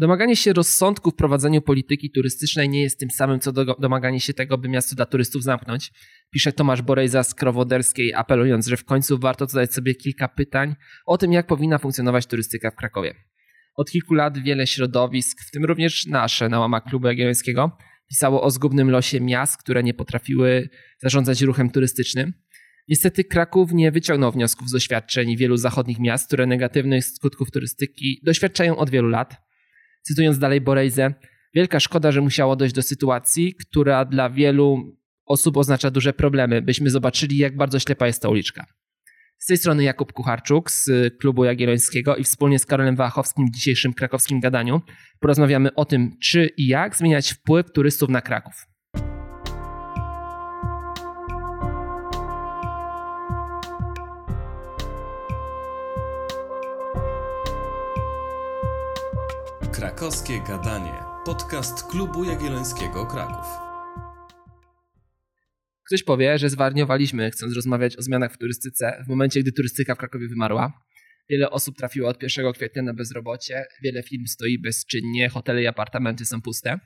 Domaganie się rozsądku w prowadzeniu polityki turystycznej nie jest tym samym, co do, domaganie się tego, by miasto dla turystów zamknąć. Pisze Tomasz Borejza z Krowoderskiej, apelując, że w końcu warto zadać sobie kilka pytań o tym, jak powinna funkcjonować turystyka w Krakowie. Od kilku lat wiele środowisk, w tym również nasze na łamach Klubu Jagiellońskiego, pisało o zgubnym losie miast, które nie potrafiły zarządzać ruchem turystycznym. Niestety Kraków nie wyciągnął wniosków z doświadczeń wielu zachodnich miast, które negatywnych skutków turystyki doświadczają od wielu lat. Cytując dalej Borejzę, wielka szkoda, że musiało dojść do sytuacji, która dla wielu osób oznacza duże problemy, byśmy zobaczyli, jak bardzo ślepa jest ta uliczka. Z tej strony Jakub Kucharczuk z Klubu Jagiellońskiego i wspólnie z Karolem Wachowskim w dzisiejszym krakowskim gadaniu porozmawiamy o tym, czy i jak zmieniać wpływ turystów na Kraków. Krakowskie Gadanie. Podcast Klubu Jagiellońskiego Kraków. Ktoś powie, że zwariowaliśmy, chcąc rozmawiać o zmianach w turystyce w momencie, gdy turystyka w Krakowie wymarła. Wiele osób trafiło od 1 kwietnia na bezrobocie, wiele firm stoi bezczynnie, hotele i apartamenty są puste.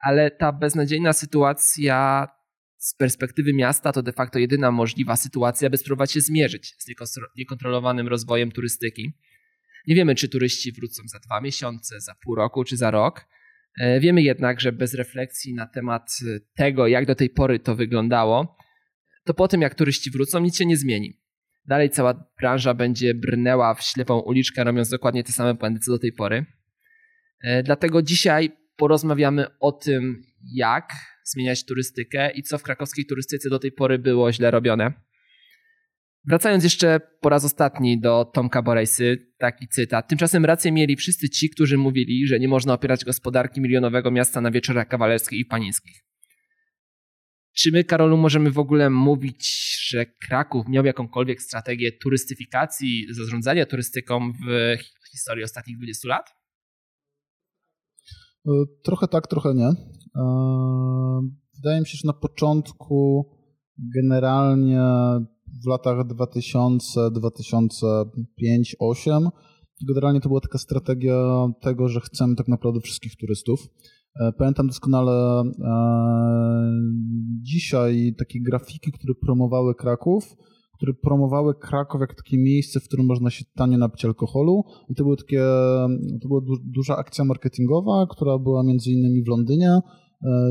Ale ta beznadziejna sytuacja z perspektywy miasta to de facto jedyna możliwa sytuacja, by spróbować się zmierzyć z niekontrolowanym rozwojem turystyki. Nie wiemy, czy turyści wrócą za dwa miesiące, za pół roku czy za rok. E, wiemy jednak, że bez refleksji na temat tego, jak do tej pory to wyglądało, to po tym, jak turyści wrócą, nic się nie zmieni. Dalej cała branża będzie brnęła w ślepą uliczkę, robiąc dokładnie te same błędy co do tej pory. E, dlatego dzisiaj porozmawiamy o tym, jak zmieniać turystykę i co w krakowskiej turystyce do tej pory było źle robione. Wracając jeszcze po raz ostatni do Tomka Borejsy, taki cytat. Tymczasem rację mieli wszyscy ci, którzy mówili, że nie można opierać gospodarki milionowego miasta na wieczorach kawalerskich i panińskich. Czy my, Karolu, możemy w ogóle mówić, że Kraków miał jakąkolwiek strategię turystyfikacji, zarządzania turystyką w historii ostatnich 20 lat? E, trochę tak, trochę nie. E, wydaje mi się, że na początku generalnie w latach 2000, 2005, 2008 generalnie to była taka strategia tego, że chcemy tak naprawdę wszystkich turystów. E, pamiętam doskonale e, dzisiaj takie grafiki, które promowały Kraków, które promowały Kraków jak takie miejsce, w którym można się tanie napić alkoholu. I to, były takie, to była du duża akcja marketingowa, która była między innymi w Londynie,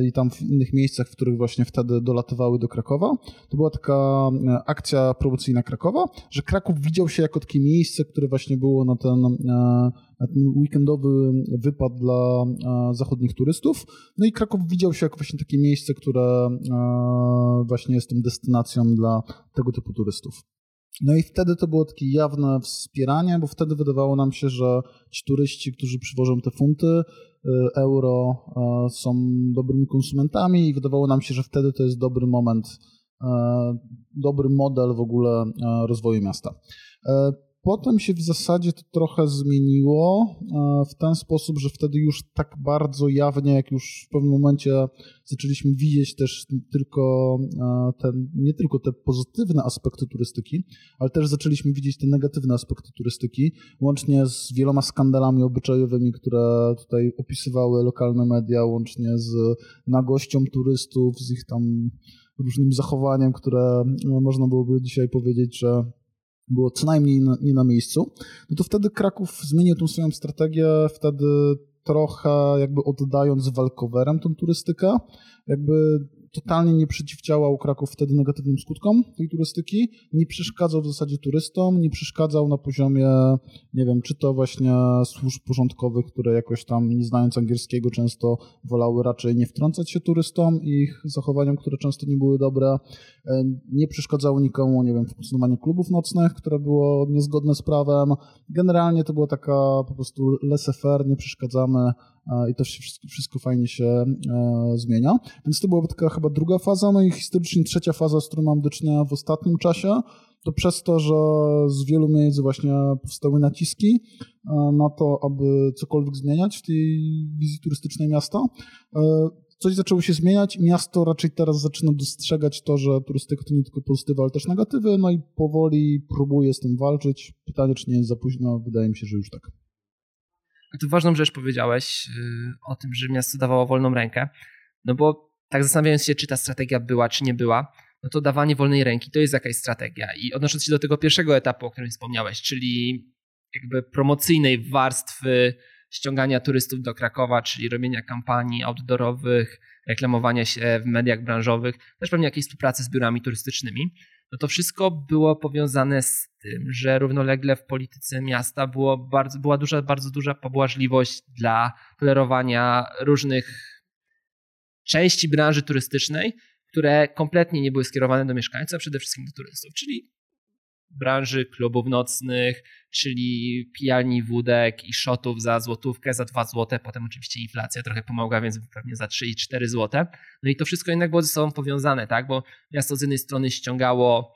i tam w innych miejscach, w których właśnie wtedy dolatywały do Krakowa. To była taka e, akcja promocyjna Krakowa, że Kraków widział się jako takie miejsce, które właśnie było na ten, e, na ten weekendowy wypad dla zachodnich turystów. No i Kraków widział się jako właśnie takie miejsce, które właśnie jest tą destynacją dla tego typu turystów. No i wtedy to było takie jawne wspieranie, bo wtedy wydawało nam się, że ci turyści, którzy przywożą te funty, y, euro, y, są dobrymi konsumentami i wydawało nam się, że wtedy to jest dobry moment, y, dobry model w ogóle rozwoju miasta. Potem się w zasadzie to trochę zmieniło e, w ten sposób, że wtedy już tak bardzo jawnie, jak już w pewnym momencie zaczęliśmy widzieć też tylko e, te, nie tylko te pozytywne aspekty turystyki, ale też zaczęliśmy widzieć te negatywne aspekty turystyki, łącznie z wieloma skandalami obyczajowymi, które tutaj opisywały lokalne media, łącznie z nagością turystów, z ich tam różnym zachowaniem, które no, można byłoby dzisiaj powiedzieć, że było co najmniej na, nie na miejscu, no to wtedy Kraków zmienił tą swoją strategię, wtedy trochę jakby oddając walkowerem tą turystykę, jakby totalnie nie przeciwdziałał Kraków wtedy negatywnym skutkom tej turystyki, nie przeszkadzał w zasadzie turystom, nie przeszkadzał na poziomie, nie wiem, czy to właśnie służb porządkowych, które jakoś tam nie znając angielskiego często wolały raczej nie wtrącać się turystom i ich zachowaniom, które często nie były dobre, e, nie przeszkadzało nikomu, nie wiem, w funkcjonowaniu klubów nocnych, które było niezgodne z prawem. Generalnie to była taka po prostu laissez-faire, nie przeszkadzamy i to wszystko, wszystko fajnie się e, zmienia. Więc to była taka chyba druga faza, no i historycznie trzecia faza, z którą mam do czynienia w ostatnim czasie, to przez to, że z wielu miejsc właśnie powstały naciski e, na to, aby cokolwiek zmieniać w tej wizji turystycznej miasta, e, coś zaczęło się zmieniać. Miasto raczej teraz zaczyna dostrzegać to, że turystyka to nie tylko pozytywy, ale też negatywy, no i powoli próbuje z tym walczyć. Pytanie, czy nie jest za późno? Wydaje mi się, że już tak. Tu ważną rzecz powiedziałeś yy, o tym, że miasto dawało wolną rękę, no bo tak zastanawiając się, czy ta strategia była, czy nie była, no to dawanie wolnej ręki to jest jakaś strategia. I odnosząc się do tego pierwszego etapu, o którym wspomniałeś, czyli jakby promocyjnej warstwy ściągania turystów do Krakowa, czyli robienia kampanii outdoorowych, reklamowania się w mediach branżowych, też pewnie jakiejś współpracy z biurami turystycznymi, no to wszystko było powiązane z tym, że równolegle w polityce miasta było bardzo, była duża, bardzo duża pobłażliwość dla tolerowania różnych części branży turystycznej, które kompletnie nie były skierowane do mieszkańców, a przede wszystkim do turystów, czyli branży klubów nocnych, czyli pijalni wódek i shotów za złotówkę, za dwa złote, potem oczywiście inflacja trochę pomogła, więc pewnie za 3 i 4 złote. No i to wszystko jednak było ze sobą powiązane, tak, bo miasto z jednej strony ściągało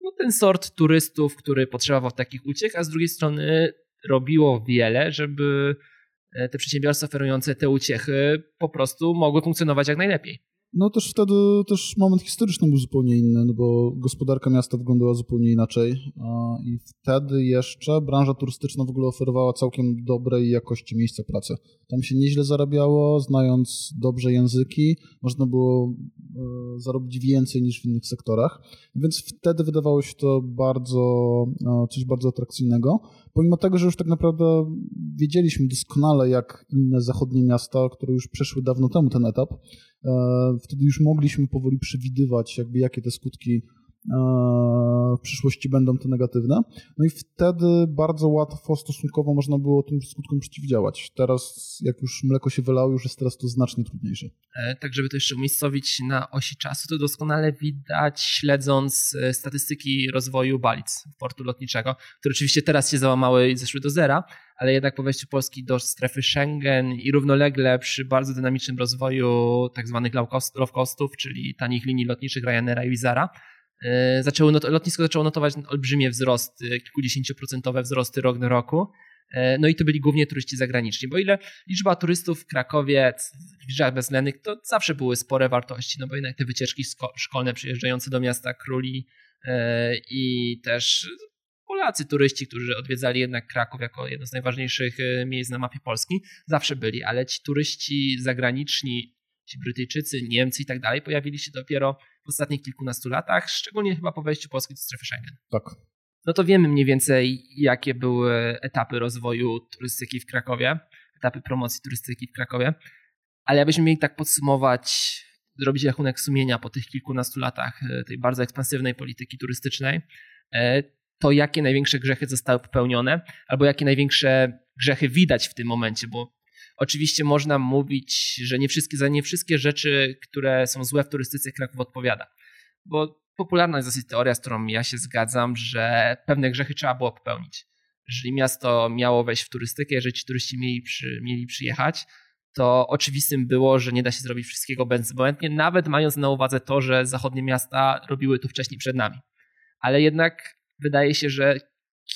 no, ten sort turystów, który potrzebował takich uciek, a z drugiej strony robiło wiele, żeby e, te przedsiębiorstwa oferujące te uciechy po prostu mogły funkcjonować jak najlepiej. No też wtedy też moment historyczny był zupełnie inny, no bo gospodarka miasta wyglądała zupełnie inaczej i wtedy jeszcze branża turystyczna w ogóle oferowała całkiem dobrej jakości miejsca pracy. Tam się nieźle zarabiało, znając dobrze języki, można było e, zarobić więcej niż w innych sektorach, więc wtedy wydawało się to bardzo, e, coś bardzo atrakcyjnego. Pomimo tego, że już tak naprawdę wiedzieliśmy doskonale, jak inne zachodnie miasta, które już przeszły dawno temu ten etap, e, wtedy już mogliśmy powoli przewidywać, jakby jakie te skutki w przyszłości będą te negatywne. No i wtedy bardzo łatwo stosunkowo można było tym skutkom przeciwdziałać. Teraz, jak już mleko się wylało, już jest teraz to znacznie trudniejsze. E, tak, żeby to jeszcze umiejscowić na osi czasu, to doskonale widać śledząc e, statystyki rozwoju Balic, portu lotniczego, które oczywiście teraz się załamały i zeszły do zera, ale jednak po wejściu Polski do strefy Schengen i równolegle przy bardzo dynamicznym rozwoju tak zwanych low, costów, czyli tanich linii lotniczych Ryanaira i Wizara, E, zaczęło not- lotnisko zaczęło notować olbrzymie wzrosty, kilkudziesięcioprocentowe wzrosty rok do roku. E, no i to byli głównie turyści zagraniczni, bo ile liczba turystów w Krakowie, w Liczbach Bezlennych, to zawsze były spore wartości, no bo jednak te wycieczki szkolne przyjeżdżające do miasta króli e, i też Polacy turyści, którzy odwiedzali jednak Kraków jako jedno z najważniejszych miejsc na mapie Polski, zawsze byli, ale ci turyści zagraniczni, ci Brytyjczycy, Niemcy i tak dalej, pojawili się dopiero w ostatnich kilkunastu latach, szczególnie chyba po wejściu Polski do strefy Schengen. Tak. No to wiemy mniej więcej, jakie były etapy rozwoju turystyki w Krakowie, etapy promocji turystyki w Krakowie, ale abyśmy mieli tak podsumować, zrobić rachunek sumienia po tych kilkunastu latach e, tej bardzo ekspansywnej polityki turystycznej, e, to jakie największe grzechy zostały popełnione, albo jakie największe grzechy widać w tym momencie, bo Oczywiście można mówić, że nie wszystkie, za nie wszystkie rzeczy, które są złe w turystyce Kraków odpowiada. Bo popularna jest dosyć teoria, z którą ja się zgadzam, że pewne grzechy trzeba było popełnić. Jeżeli miasto miało wejść w turystykę, jeżeli ci turyści mieli, przy, mieli przyjechać, to oczywistym było, że nie da się zrobić wszystkiego bezbłędnie, nawet mając na uwadze to, że zachodnie miasta robiły to wcześniej przed nami. Ale jednak wydaje się, że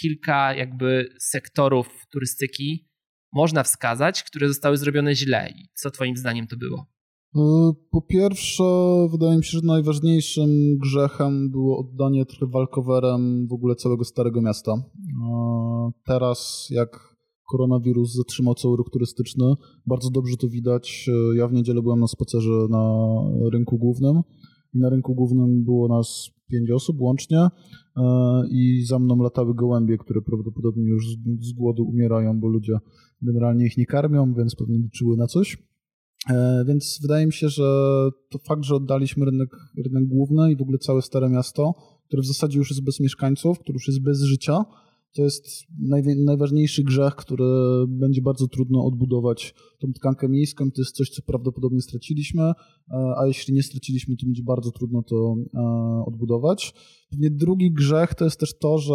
kilka jakby sektorów turystyki można wskazać, które zostały zrobione źle? I co Twoim zdaniem to było? E, po pierwsze, wydaje mi się, że najważniejszym grzechem było oddanie trochę walkowerem w ogóle całego Starego Miasta. E, teraz, jak koronawirus zatrzymał cały ruch turystyczny, bardzo dobrze to widać. E, ja w niedzielę byłem na spacerze na rynku głównym i na rynku głównym było nas pięć osób łącznie i za mną latały gołębie, które prawdopodobnie już z głodu umierają, bo ludzie generalnie ich nie karmią, więc pewnie liczyły na coś. E, więc wydaje mi się, że to fakt, że oddaliśmy rynek, rynek główny i w ogóle całe Stare Miasto, które w zasadzie już jest bez mieszkańców, które już jest bez życia, to jest najważniejszy grzech, który będzie bardzo trudno odbudować tą tkankę miejską. To jest coś, co prawdopodobnie straciliśmy, e, a jeśli nie straciliśmy, to będzie bardzo trudno to e, odbudować. Pewnie drugi grzech to jest też to, że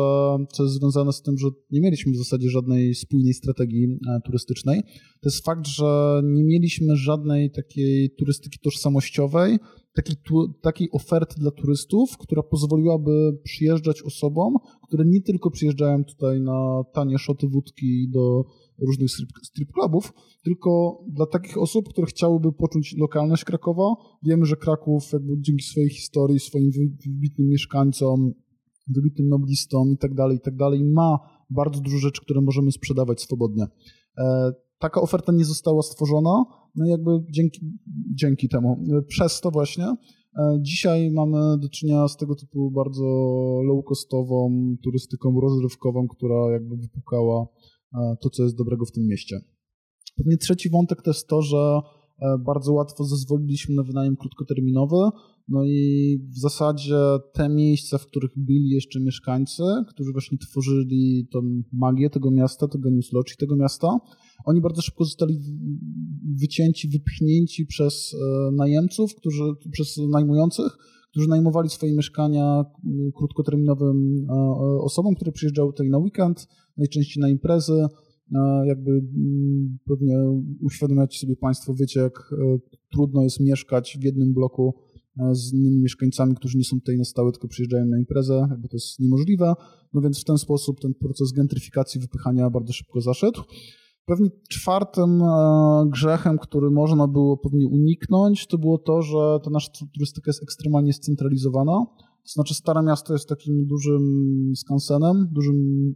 co jest związane z tym, że nie mieliśmy w zasadzie żadnej spójnej strategii e, turystycznej. To jest fakt, że nie mieliśmy żadnej takiej turystyki tożsamościowej, takiej, takiej oferty dla turystów, która pozwoliłaby przyjeżdżać osobom, które nie tylko przyjeżdżają tutaj na tanie szoty wódki do różnych strip, strip clubów, tylko dla takich osób, które chciałyby poczuć lokalność Krakowa. Wiemy, że Kraków jakby dzięki swojej historii, swoim wybitnym mieszkańcom, wybitnym noblistom i tak dalej, i tak ma bardzo dużo rzeczy, które możemy sprzedawać swobodnie. Taka oferta nie została stworzona, no i jakby dzięki, dzięki temu, przez to właśnie Dzisiaj mamy do czynienia z tego typu bardzo low-costową turystyką rozrywkową, która jakby wypukała to, co jest dobrego w tym mieście. Pewnie trzeci wątek to jest to, że e, bardzo łatwo zezwoliliśmy na wynajem krótkoterminowy, no i w zasadzie te miejsca, w których byli jeszcze mieszkańcy, którzy właśnie tworzyli tą magię tego miasta, tego newslogi tego miasta, oni bardzo szybko zostali wycięci, wypchnięci przez e, najemców, którzy, przez najmujących, którzy najmowali swoje mieszkania krótkoterminowym e, osobom, które przyjeżdżały tutaj na weekend, najczęściej na imprezy, jakby pewnie uświadamiacie sobie Państwo, wiecie, jak e, trudno jest mieszkać w jednym bloku e, z innymi mieszkańcami, którzy nie są tutaj na stałe, tylko przyjeżdżają na imprezę, jakby to jest niemożliwe. No więc w ten sposób ten proces gentryfikacji, wypychania bardzo szybko zaszedł. Pewnie czwartym e, grzechem, który można było pewnie uniknąć, to było to, że ta nasza turystyka jest ekstremalnie scentralizowana. To znaczy Stare Miasto jest takim dużym skansenem, dużym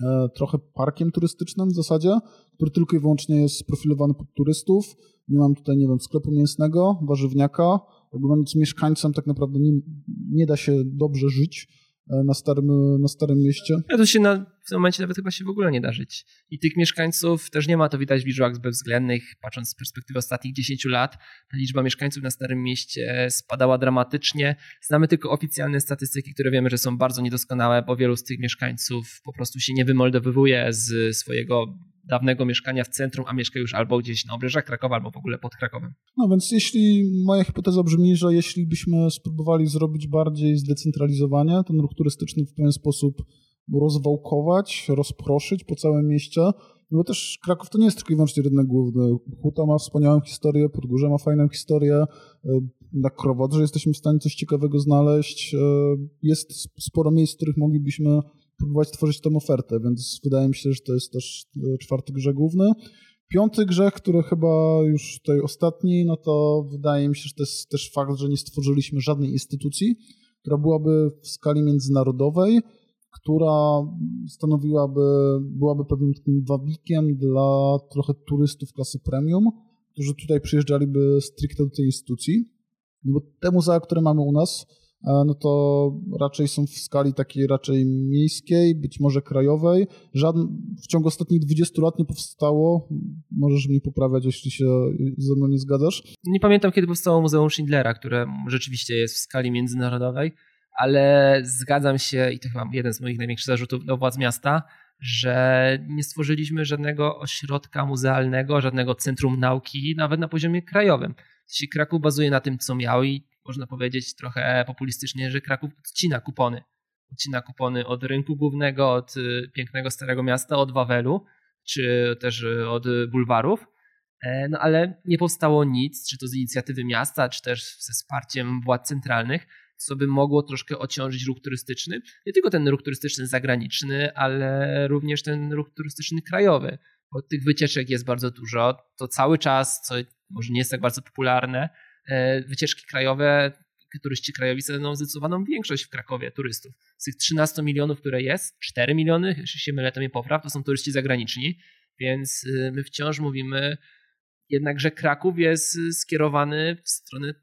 E, trochę parkiem turystycznym w zasadzie, który tylko i wyłącznie jest sprofilowany pod turystów. Nie mam tutaj, nie wiem, sklepu mięsnego, warzywniaka. Jakby będąc mieszkańcem tak naprawdę nie, nie da się dobrze żyć E, na starym, na starym mieście. Ja to się na, w tym momencie nawet chyba się w ogóle nie da żyć. I tych mieszkańców też nie ma, to widać w liczbach bezwzględnych, patrząc z perspektywy ostatnich 10 lat, ta liczba mieszkańców na starym mieście spadała dramatycznie. Znamy tylko oficjalne statystyki, które wiemy, że są bardzo niedoskonałe, bo wielu z tych mieszkańców po prostu się nie wymoldowywuje z swojego dawnego mieszkania w centrum, a mieszka już albo gdzieś na obrzeżach Krakowa, albo w ogóle pod Krakowem. No więc jeśli moja hipoteza brzmi, że jeśli byśmy spróbowali zrobić bardziej zdecentralizowanie, ten ruch turystyczny w pewien sposób rozwałkować, rozproszyć po całym mieście, no bo też Kraków to nie jest tylko i wyłącznie rynek główny. Huta ma wspaniałą historię, Podgórze ma fajną historię, e, na Krowodrze jesteśmy w stanie coś ciekawego znaleźć. E, jest sporo miejsc, w których moglibyśmy próbować tworzyć tę ofertę, więc wydaje mi się, że to jest też e, czwarty grzech główny. Piąty grzech, który chyba już tutaj ostatni, no to wydaje mi się, że to jest też fakt, że nie stworzyliśmy żadnej instytucji, która byłaby w skali międzynarodowej, która stanowiłaby, byłaby pewnym takim wabikiem dla trochę turystów klasy premium, którzy tutaj przyjeżdżaliby stricte do tej instytucji. No bo te muzea, które mamy u nas, E, no to raczej są w skali takiej raczej miejskiej, być może krajowej. Żadn, w ciągu ostatnich 20 lat nie powstało, możesz mnie poprawiać, jeśli się ze mną nie zgadzasz. Nie pamiętam, kiedy powstało Muzeum Schindlera, które rzeczywiście jest w skali międzynarodowej, ale zgadzam się, i to chyba jeden z moich największych zarzutów do władz miasta, że nie stworzyliśmy żadnego ośrodka muzealnego, żadnego centrum nauki, nawet na poziomie krajowym. Kraków bazuje na tym, co miał i można powiedzieć trochę populistycznie, że Kraków odcina kupony. Odcina kupony od rynku głównego, od y, pięknego Starego Miasta, od Wawelu, czy też y, od bulwarów. E, no ale nie powstało nic, czy to z inicjatywy miasta, czy też ze wsparciem władz centralnych, co by mogło troszkę ociążyć ruch turystyczny. Nie tylko ten ruch turystyczny zagraniczny, ale również ten ruch turystyczny krajowy. Bo tych wycieczek jest bardzo dużo. To cały czas, co może nie jest tak bardzo popularne, E, wycieczki krajowe, turyści krajowi stanowią zdecydowaną większość w Krakowie turystów. Z tych 13 milionów, które jest, 4 miliony, jeśli się mylę, to mnie popraw, to są turyści zagraniczni, więc y, my wciąż mówimy jednak, że Kraków jest skierowany w stronę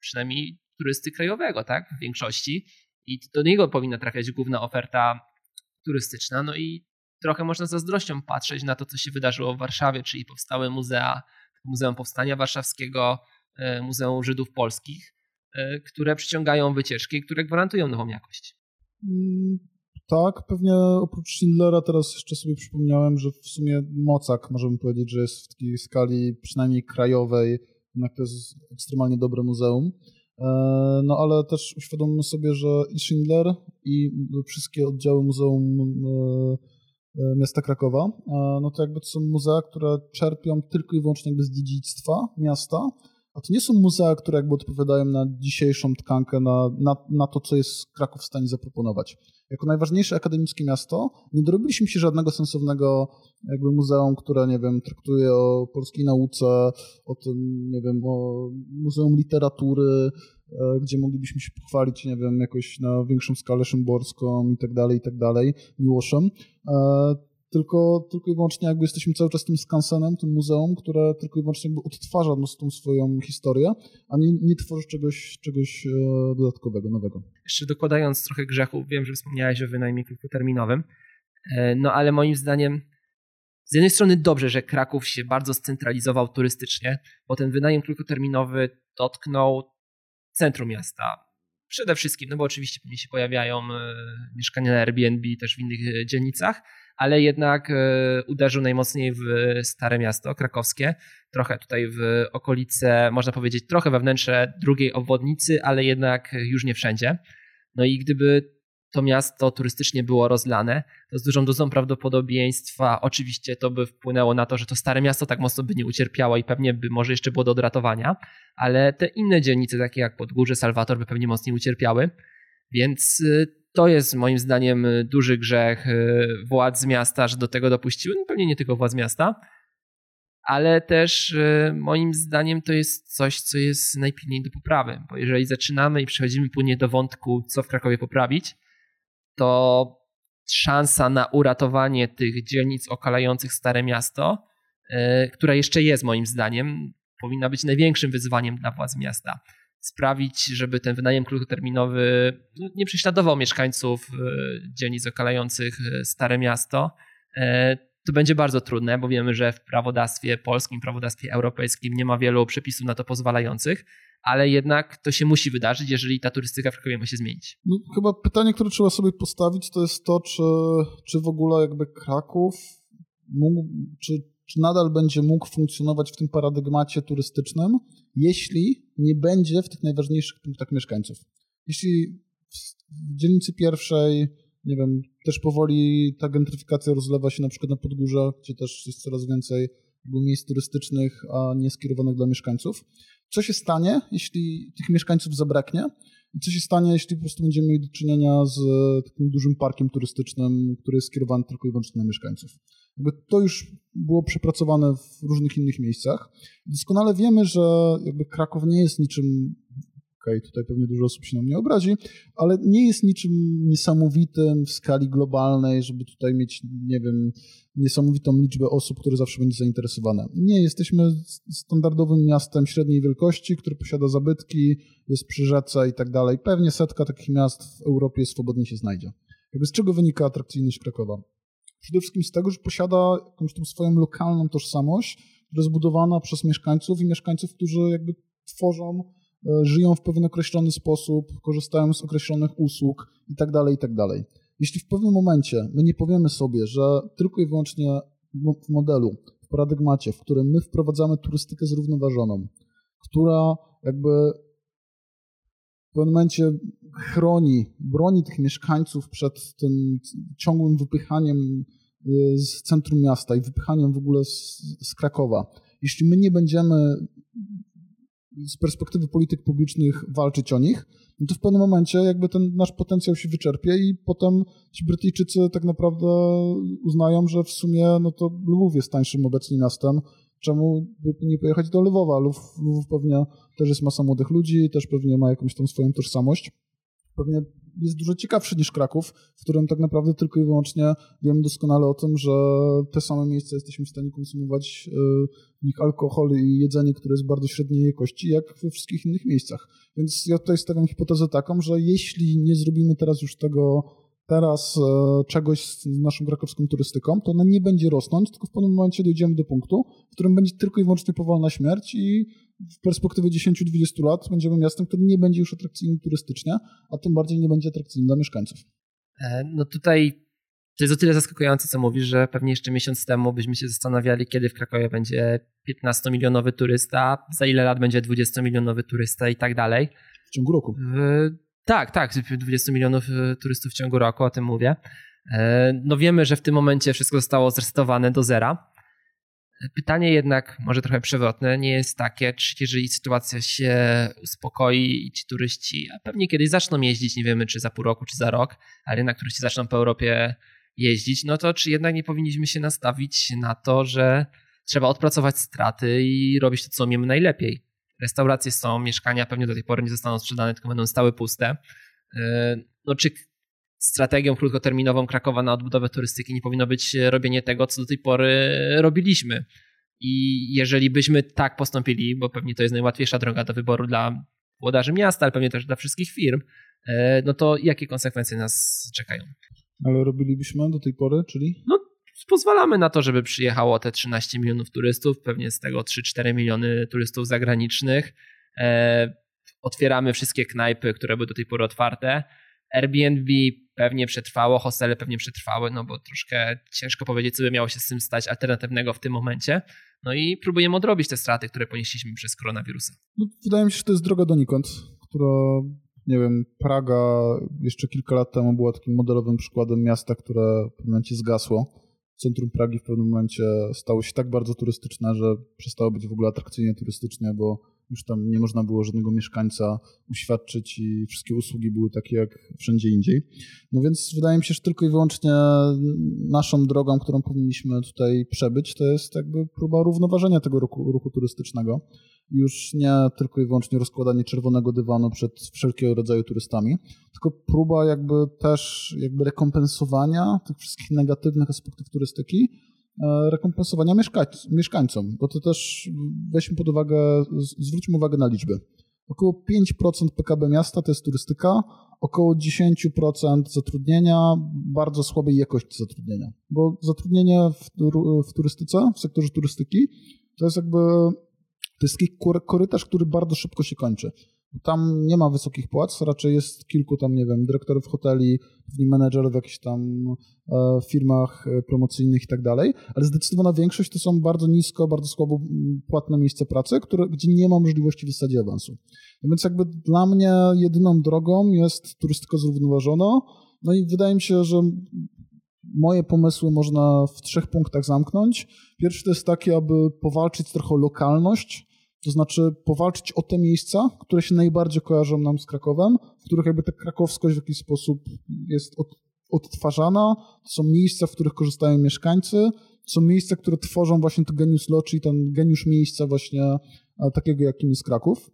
przynajmniej turysty krajowego, tak, w większości i do niego powinna trafiać główna oferta turystyczna, no i trochę można z zazdrością patrzeć na to, co się wydarzyło w Warszawie, czyli powstałe muzea, Muzeum Powstania Warszawskiego, E, Muzeum Żydów Polskich, e, które przyciągają wycieczki, które gwarantują nową jakość. Mm, tak, pewnie oprócz Schindlera teraz jeszcze sobie przypomniałem, że w sumie Mocak możemy powiedzieć, że jest w takiej skali przynajmniej krajowej, jednak to jest ekstremalnie dobre muzeum. E, no ale też uświadommy sobie, że i Schindler i wszystkie oddziały Muzeum Miasta Krakowa, no to jakby to są muzea, które czerpią tylko i wyłącznie jakby z dziedzictwa miasta, a to nie są muzea, które jakby odpowiadają na dzisiejszą tkankę, na, na, na to, co jest Kraków w stanie zaproponować. Jako najważniejsze akademickie miasto nie dorobiliśmy się żadnego sensownego jakby muzeum, które, nie wiem, traktuje o polskiej nauce, o tym, nie wiem, o muzeum literatury, e, gdzie moglibyśmy się pochwalić, nie wiem, jakoś na większą skalę szymborską i tak dalej, i tak dalej, Miłoszem. Tylko, tylko i wyłącznie jakby jesteśmy cały czas tym skansenem, tym muzeum, które tylko i wyłącznie jakby odtwarza no, tą swoją historię, a nie, nie tworzy czegoś, czegoś e, dodatkowego, nowego. Jeszcze dokładając trochę grzechu, wiem, że wspomniałeś o wynajmie krótkoterminowym, e, no ale moim zdaniem z jednej strony dobrze, że Kraków się bardzo scentralizował turystycznie, bo ten wynajem krótkoterminowy dotknął centrum miasta. Przede wszystkim, no bo oczywiście pewnie się pojawiają e, mieszkania na Airbnb też w innych dzielnicach, ale jednak e, uderzył najmocniej w Stare Miasto krakowskie, trochę tutaj w okolice, można powiedzieć, trochę we wnętrze drugiej obwodnicy, ale jednak już nie wszędzie. No i gdyby to miasto turystycznie było rozlane, to z dużą dozą prawdopodobieństwa oczywiście to by wpłynęło na to, że to stare miasto tak mocno by nie ucierpiało i pewnie by może jeszcze było do odratowania, ale te inne dzielnice, takie jak Podgórze, Salwator, by pewnie mocniej ucierpiały, więc y, to jest moim zdaniem duży grzech y, władz miasta, że do tego dopuściły, no pewnie nie tylko władz miasta, ale też y, moim zdaniem to jest coś, co jest najpilniej do poprawy, bo jeżeli zaczynamy i przechodzimy płynnie do wątku, co w Krakowie poprawić, to szansa na uratowanie tych dzielnic okalających Stare Miasto, która jeszcze jest moim zdaniem, powinna być największym wyzwaniem dla władz miasta. Sprawić, żeby ten wynajem krótkoterminowy no, nie prześladował mieszkańców e, dzielnic okalających e, Stare Miasto. To będzie bardzo trudne, bo wiemy, że w prawodawstwie polskim, prawodawstwie europejskim nie ma wielu przepisów na to pozwalających, ale jednak to się musi wydarzyć, jeżeli ta turystyka w ma się zmienić. No, chyba pytanie, które trzeba sobie postawić, to jest to, czy, czy w ogóle jakby Kraków mógł, czy, czy nadal będzie mógł funkcjonować w tym paradygmacie turystycznym, jeśli nie będzie w tych najważniejszych punktach mieszkańców. Jeśli w dzielnicy pierwszej, nie wiem, też powoli ta gentryfikacja rozlewa się na przykład na Podgórze, gdzie też jest coraz więcej miejsc turystycznych, a nie skierowanych dla mieszkańców, co się stanie, jeśli tych mieszkańców zabraknie i co się stanie, jeśli po prostu będziemy mieli do czynienia z takim dużym parkiem turystycznym, który jest skierowany tylko i wyłącznie na mieszkańców. Jakby to już było przepracowane w różnych innych miejscach. Doskonale wiemy, że jakby Kraków nie jest niczym okay, tutaj pewnie dużo osób się na mnie obrazi, ale nie jest niczym niesamowitym w skali globalnej, żeby tutaj mieć, nie wiem, niesamowitą liczbę osób, które zawsze będzie zainteresowane. Nie, jesteśmy standardowym miastem średniej wielkości, które posiada zabytki, jest przy rzece i tak dalej. Pewnie setka takich miast w Europie swobodnie się znajdzie. Jakby z czego wynika atrakcyjność Krakowa? Przede wszystkim z tego, że posiada jakąś tą swoją lokalną tożsamość, która jest zbudowana przez mieszkańców i mieszkańców, którzy jakby tworzą żyją w pewien określony sposób, korzystają z określonych usług itd., tak itd. Tak Jeśli w pewnym momencie my nie powiemy sobie, że tylko i wyłącznie w modelu, w paradygmacie, w którym my wprowadzamy turystykę zrównoważoną, która jakby w pewnym momencie chroni, broni tych mieszkańców przed tym ciągłym wypychaniem e, z centrum miasta i wypychaniem w ogóle z, z Krakowa. Jeśli my nie będziemy z perspektywy polityk publicznych walczyć o nich, no to w pewnym momencie jakby ten nasz potencjał się wyczerpie i potem ci Brytyjczycy tak naprawdę uznają, że w sumie no to Lwów jest tańszym obecnie miastem, czemu nie pojechać do Lwowa? Lwów, Lwów pewnie też jest masa młodych ludzi, też pewnie ma jakąś tą swoją tożsamość. Pewnie jest dużo ciekawszy niż Kraków, w którym tak naprawdę tylko i wyłącznie wiemy doskonale o tym, że te same miejsca jesteśmy w stanie konsumować w nich alkohol i jedzenie, które jest bardzo średniej jakości, jak we wszystkich innych miejscach. Więc ja tutaj stawiam hipotezę taką, że jeśli nie zrobimy teraz już tego teraz e, czegoś z naszą krakowską turystyką, to ona nie będzie rosnąć, tylko w pewnym momencie dojdziemy do punktu, w którym będzie tylko i wyłącznie powolna śmierć i w perspektywie 10-20 lat będziemy miastem, które nie będzie już atrakcyjne turystycznie, a tym bardziej nie będzie atrakcyjne dla mieszkańców. E, no tutaj to jest o tyle zaskakujące, co mówisz, że pewnie jeszcze miesiąc temu byśmy się zastanawiali, kiedy w Krakowie będzie 15-milionowy turysta, za ile lat będzie 20-milionowy turysta i tak dalej. W ciągu roku. Tak, tak, 20 milionów e, turystów w ciągu roku, o tym mówię. E, no wiemy, że w tym momencie wszystko zostało zresetowane do zera. Pytanie jednak, może trochę przewrotne, nie jest takie, czy jeżeli sytuacja się uspokoi i ci turyści, a pewnie kiedyś zaczną jeździć, nie wiemy czy za pół roku, czy za rok, ale jednak turyści zaczną po Europie jeździć, no to czy jednak nie powinniśmy się nastawić na to, że trzeba odpracować straty i robić to, co umiemy najlepiej. Restauracje są, mieszkania pewnie do tej pory nie zostaną sprzedane, tylko będą stały puste. Yy, no czy strategią krótkoterminową Krakowa na odbudowę turystyki nie powinno być robienie tego, co do tej pory robiliśmy. I jeżeli byśmy tak postąpili, bo pewnie to jest najłatwiejsza droga do wyboru dla włodarzy miasta, ale pewnie też dla wszystkich firm, e, no to jakie konsekwencje nas czekają? Ale robilibyśmy do tej pory, czyli? No, pozwalamy na to, żeby przyjechało te 13 milionów turystów, pewnie z tego 3-4 miliony turystów zagranicznych. E, otwieramy wszystkie knajpy, które były do tej pory otwarte. Airbnb pewnie przetrwało, hostele pewnie przetrwały, no bo troszkę ciężko powiedzieć, co by miało się z tym stać alternatywnego w tym momencie. No i próbujemy odrobić te straty, które ponieśliśmy przez koronawirusa. No, wydaje mi się, że to jest droga donikąd, która, nie wiem, Praga jeszcze kilka lat temu była takim modelowym przykładem miasta, które w pewnym momencie zgasło. Centrum Pragi w pewnym momencie stało się tak bardzo turystyczne, że przestało być w ogóle atrakcyjnie turystycznie, bo już tam nie można było żadnego mieszkańca uświadczyć i wszystkie usługi były takie jak wszędzie indziej. No więc wydaje mi się, że tylko i wyłącznie naszą drogą, którą powinniśmy tutaj przebyć, to jest jakby próba równoważenia tego ruchu, ruchu turystycznego. Już nie tylko i wyłącznie rozkładanie czerwonego dywanu przed wszelkiego rodzaju turystami, tylko próba jakby też jakby rekompensowania tych wszystkich negatywnych aspektów turystyki rekompensowania mieszkańcom, bo to też weźmy pod uwagę, zwróćmy uwagę na liczby. Około 5% PKB miasta to jest turystyka, około 10% zatrudnienia, bardzo słabej jakości zatrudnienia. Bo zatrudnienie w, w turystyce, w sektorze turystyki, to jest jakby to jest taki korytarz, który bardzo szybko się kończy. Tam nie ma wysokich płac, raczej jest kilku tam, nie wiem, dyrektorów hoteli, pewnie menedżerów w jakichś tam e, firmach e, promocyjnych i tak dalej, ale zdecydowana większość to są bardzo nisko, bardzo słabo płatne miejsca pracy, które, gdzie nie ma możliwości w awansu. No więc jakby dla mnie jedyną drogą jest turystyka zrównoważona, no i wydaje mi się, że moje pomysły można w trzech punktach zamknąć. Pierwszy to jest taki, aby powalczyć trochę o lokalność, to znaczy powalczyć o te miejsca, które się najbardziej kojarzą nam z Krakowem, w których jakby ta krakowskość w jakiś sposób jest od, odtwarzana. To są miejsca, w których korzystają mieszkańcy, to są miejsca, które tworzą właśnie to genius loci, ten geniusz miejsca właśnie takiego, jakim jest Kraków.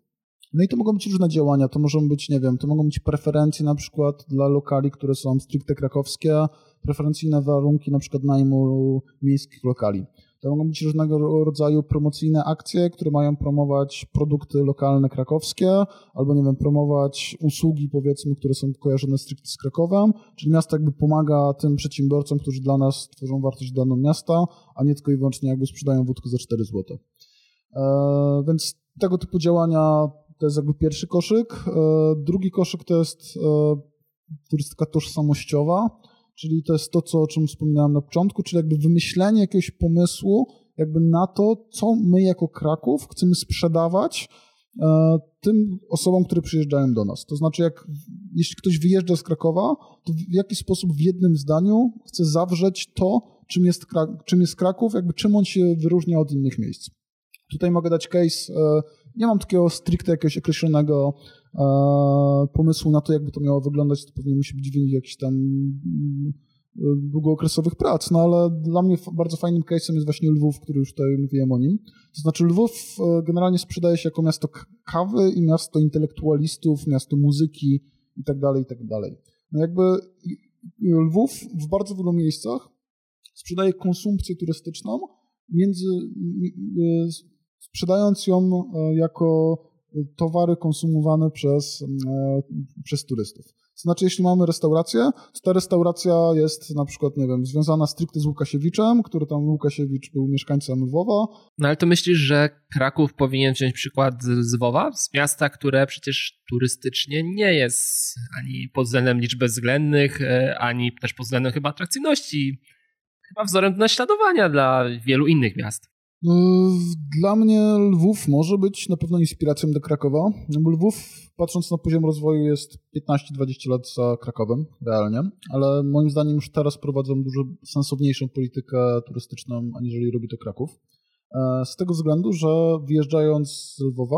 No i to mogą być różne działania, to mogą być, nie wiem, to mogą być preferencje na przykład dla lokali, które są stricte krakowskie, preferencyjne warunki na przykład najmu miejskich lokali. To mogą być różnego rodzaju promocyjne akcje, które mają promować produkty lokalne krakowskie, albo nie wiem, promować usługi powiedzmy, które są kojarzone stricte z Krakowem, czyli miasto jakby pomaga tym przedsiębiorcom, którzy dla nas tworzą wartość daną miasta, a nie tylko i wyłącznie jakby sprzedają wódkę za 4 zł. Eee, więc tego typu działania to jest jakby pierwszy koszyk. Eee, drugi koszyk to jest e, turystyka tożsamościowa czyli to jest to, co, o czym wspominałem na początku, czyli jakby wymyślenie jakiegoś pomysłu jakby na to, co my jako Kraków chcemy sprzedawać e, tym osobom, które przyjeżdżają do nas. To znaczy, jak jeśli ktoś wyjeżdża z Krakowa, to w jaki sposób w jednym zdaniu chce zawrzeć to, czym jest, czym jest Kraków, jakby czym on się wyróżnia od innych miejsc. Tutaj mogę dać case, e, nie mam takiego stricte jakiegoś określonego pomysłu na to, jakby to miało wyglądać, to pewnie musi być wynik jakichś tam mm, długookresowych prac, no ale dla mnie bardzo fajnym case'em jest właśnie Lwów, który już tutaj mówiłem o nim. To znaczy Lwów e, generalnie sprzedaje się jako miasto kawy i miasto intelektualistów, miasto muzyki i tak dalej, i tak dalej. No jakby Lwów w bardzo wielu miejscach sprzedaje konsumpcję turystyczną, między, sprzedając ją jako towary konsumowane przez, e, przez turystów. To znaczy, jeśli mamy restaurację, to ta restauracja jest na przykład, nie wiem, związana stricte z Łukasiewiczem, który tam Łukasiewicz był mieszkańcem Lwowa. No ale to myślisz, że Kraków powinien wziąć przykład z Lwowa? Z miasta, które przecież turystycznie nie jest ani pod względem liczby względnych, e, ani też pod względem chyba atrakcyjności. Chyba wzorem do naśladowania dla wielu innych miast. No, dla mnie Lwów może być na pewno inspiracją do Krakowa, no bo Lwów, patrząc na poziom rozwoju, jest 15-20 lat za Krakowem, realnie, ale moim zdaniem już teraz prowadzą dużo sensowniejszą politykę turystyczną, aniżeli robi to Kraków. E, z tego względu, że wyjeżdżając z Lwowa,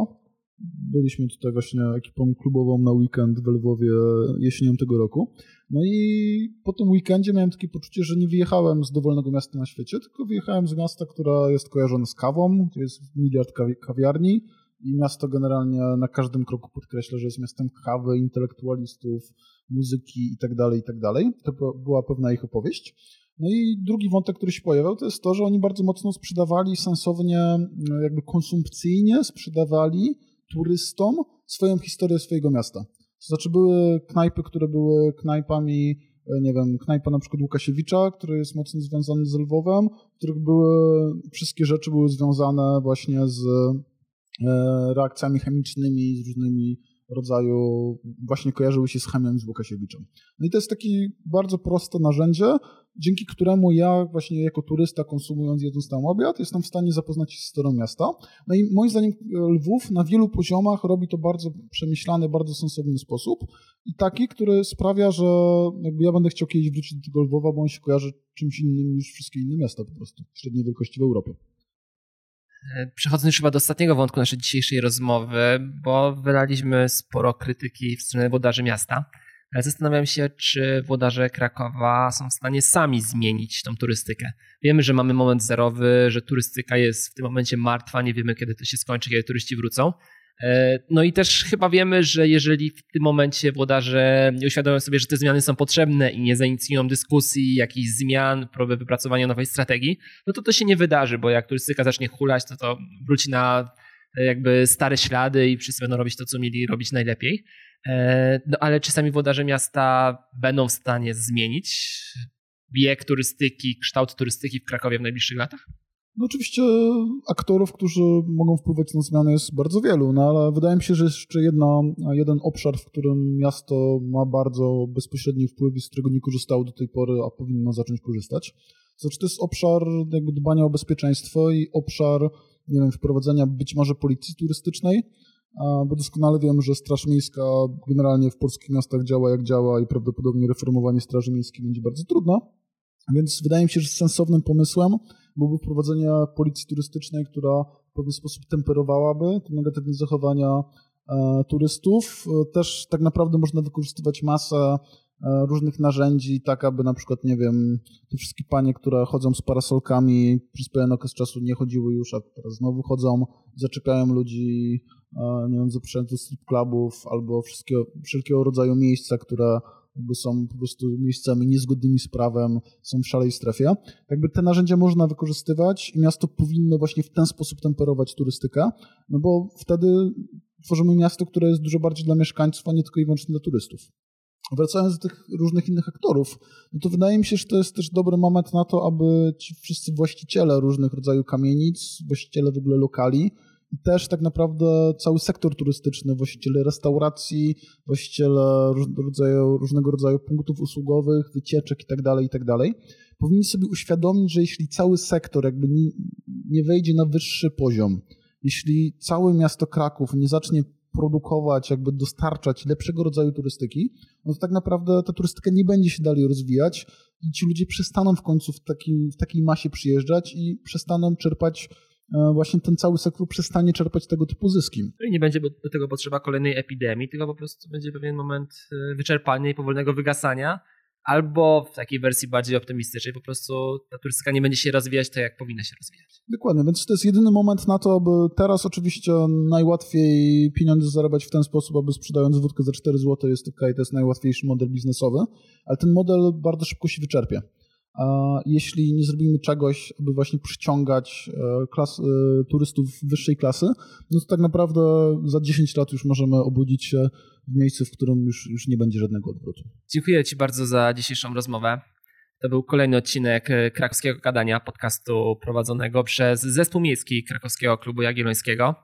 byliśmy tutaj właśnie ekipą klubową na weekend w Lwowie jesienią tego roku, no i po tym weekendzie miałem takie poczucie, że nie wyjechałem z dowolnego miasta na świecie, tylko wyjechałem z miasta, które jest kojarzone z kawą, gdzie jest miliard kawiarni, i miasto generalnie na każdym kroku podkreśla, że jest miastem kawy, intelektualistów, muzyki itd., tak itd. Tak to była pewna ich opowieść. No i drugi wątek, który się pojawiał, to jest to, że oni bardzo mocno sprzedawali sensownie, jakby konsumpcyjnie sprzedawali turystom swoją historię swojego miasta. To znaczy były knajpy, które były knajpami, e, nie wiem, knajpa na przykład Łukasiewicza, który jest mocno związany z Lwowem, w których były, wszystkie rzeczy były związane właśnie z e, reakcjami chemicznymi, z różnymi rodzaju, właśnie kojarzyły się z chemią z Łukasiewiczem. No i to jest takie bardzo proste narzędzie, dzięki któremu ja właśnie jako turysta konsumując jedząc tam obiad jestem w stanie zapoznać się z historią miasta. No i moim zdaniem Lwów na wielu poziomach robi to bardzo przemyślany, bardzo sensowny sposób i taki, który sprawia, że jakby ja będę chciał kiedyś wrócić do tego Lwowa, bo on się kojarzy czymś innym niż wszystkie inne miasta po prostu średniej wielkości w Europie. E, przechodząc już chyba do ostatniego wątku naszej dzisiejszej rozmowy, bo wydaliśmy sporo krytyki w stronę włodarzy miasta, ale zastanawiam się, czy włodarze Krakowa są w stanie sami zmienić tą turystykę. Wiemy, że mamy moment zerowy, że turystyka jest w tym momencie martwa, nie wiemy kiedy to się skończy, kiedy turyści wrócą, no i też chyba wiemy, że jeżeli w tym momencie włodarze uświadomią sobie, że te zmiany są potrzebne i nie zainicjują dyskusji, jakichś zmian, próby wypracowania nowej strategii, no to to się nie wydarzy, bo jak turystyka zacznie hulać, to to wróci na e, jakby stare ślady i wszyscy będą robić to, co mieli robić najlepiej. E, no ale czy sami włodarze miasta będą w stanie zmienić bieg turystyki, kształt turystyki w Krakowie w najbliższych latach? No oczywiście aktorów, którzy mogą wpływać na zmiany jest bardzo wielu, no ale wydaje mi się, że jeszcze jedna, jeden obszar, w którym miasto ma bardzo bezpośredni wpływ i z którego nie korzystało do tej pory, a powinno zacząć korzystać. Znaczy to jest obszar jakby dbania o bezpieczeństwo i obszar nie wiem, wprowadzenia być może policji turystycznej, bo doskonale wiem, że Straż Miejska generalnie w polskich miastach działa jak działa i prawdopodobnie reformowanie Straży Miejskiej będzie bardzo trudne. Więc wydaje mi się, że sensownym pomysłem byłoby wprowadzenie policji turystycznej, która w pewien sposób temperowałaby te negatywne zachowania e, turystów. E, też tak naprawdę można wykorzystywać masę e, różnych narzędzi, tak aby na przykład, nie wiem, te wszystkie panie, które chodzą z parasolkami przez pewien okres czasu nie chodziły już, a teraz znowu chodzą, zaczepiają ludzi, nie wiem, zaprzętu do strip clubów albo wszystkiego, wszelkiego rodzaju miejsca, które jakby są po prostu miejscami niezgodnymi z prawem, są w szalej strefie. Jakby te narzędzia można wykorzystywać i miasto powinno właśnie w ten sposób temperować turystykę, no bo wtedy tworzymy miasto, które jest dużo bardziej dla mieszkańców, a nie tylko i wyłącznie dla turystów. Wracając do tych różnych innych aktorów, no to wydaje mi się, że to jest też dobry moment na to, aby ci wszyscy właściciele różnych rodzajów kamienic, właściciele w ogóle lokali, i też tak naprawdę cały sektor turystyczny, właściciele restauracji, właściciele rodzaju, różnego rodzaju punktów usługowych, wycieczek itd., tak itd., tak powinni sobie uświadomić, że jeśli cały sektor jakby nie, nie wejdzie na wyższy poziom, jeśli całe miasto Kraków nie zacznie produkować, jakby dostarczać lepszego rodzaju turystyki, no to tak naprawdę ta turystyka nie będzie się dalej rozwijać i ci ludzie przestaną w końcu w, takim, w takiej masie przyjeżdżać i przestaną czerpać właśnie ten cały sektor przestanie czerpać tego typu zyski. I nie będzie do tego potrzeba kolejnej epidemii, tylko po prostu będzie pewien moment e, wyczerpania i powolnego wygasania, albo w takiej wersji bardziej optymistycznej po prostu ta turystyka nie będzie się rozwijać tak, jak powinna się rozwijać. Dokładnie, więc to jest jedyny moment na to, aby teraz oczywiście najłatwiej pieniądze zarabiać w ten sposób, aby sprzedając wódkę za 4 zł jest ok, to jest najłatwiejszy model biznesowy, ale ten model bardzo szybko się wyczerpie jeśli nie zrobimy czegoś, aby właśnie przyciągać e, klas, e, turystów wyższej klasy, no to tak naprawdę za 10 lat już możemy obudzić się w miejscu, w którym już, już nie będzie żadnego odwrotu. Dziękuję Ci bardzo za dzisiejszą rozmowę. To był kolejny odcinek e, Krakowskiego Gadania, podcastu prowadzonego przez Zespół Miejski Krakowskiego Klubu Jagiellońskiego.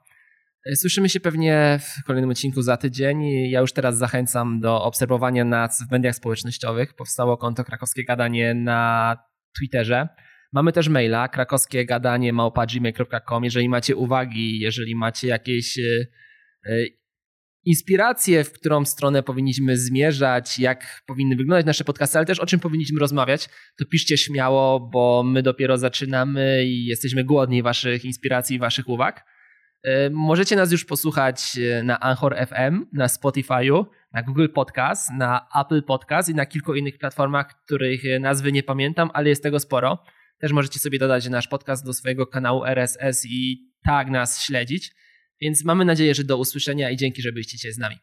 Słyszymy się pewnie w kolejnym odcinku za tydzień. Ja już teraz zachęcam do obserwowania nas w mediach społecznościowych. Powstało konto Krakowskie Gadanie na Twitterze. Mamy też maila krakowskiegadanie.gmail.com. Jeżeli macie uwagi, jeżeli macie jakieś e, e, inspiracje, w którą stronę powinniśmy zmierzać, jak powinny wyglądać nasze podcasty, ale też o czym powinniśmy rozmawiać, to piszcie śmiało, bo my dopiero zaczynamy i jesteśmy głodni waszych inspiracji, waszych uwag. E, możecie nas już posłuchać e, na Anchor FM, na Spotify'u, na Google Podcast, na Apple Podcast i na kilku innych platformach, których e, nazwy nie pamiętam, ale jest tego sporo. Też możecie sobie dodać nasz podcast do swojego kanału RSS i tak nas śledzić. Więc mamy nadzieję, że do usłyszenia i dzięki, że byliście z nami.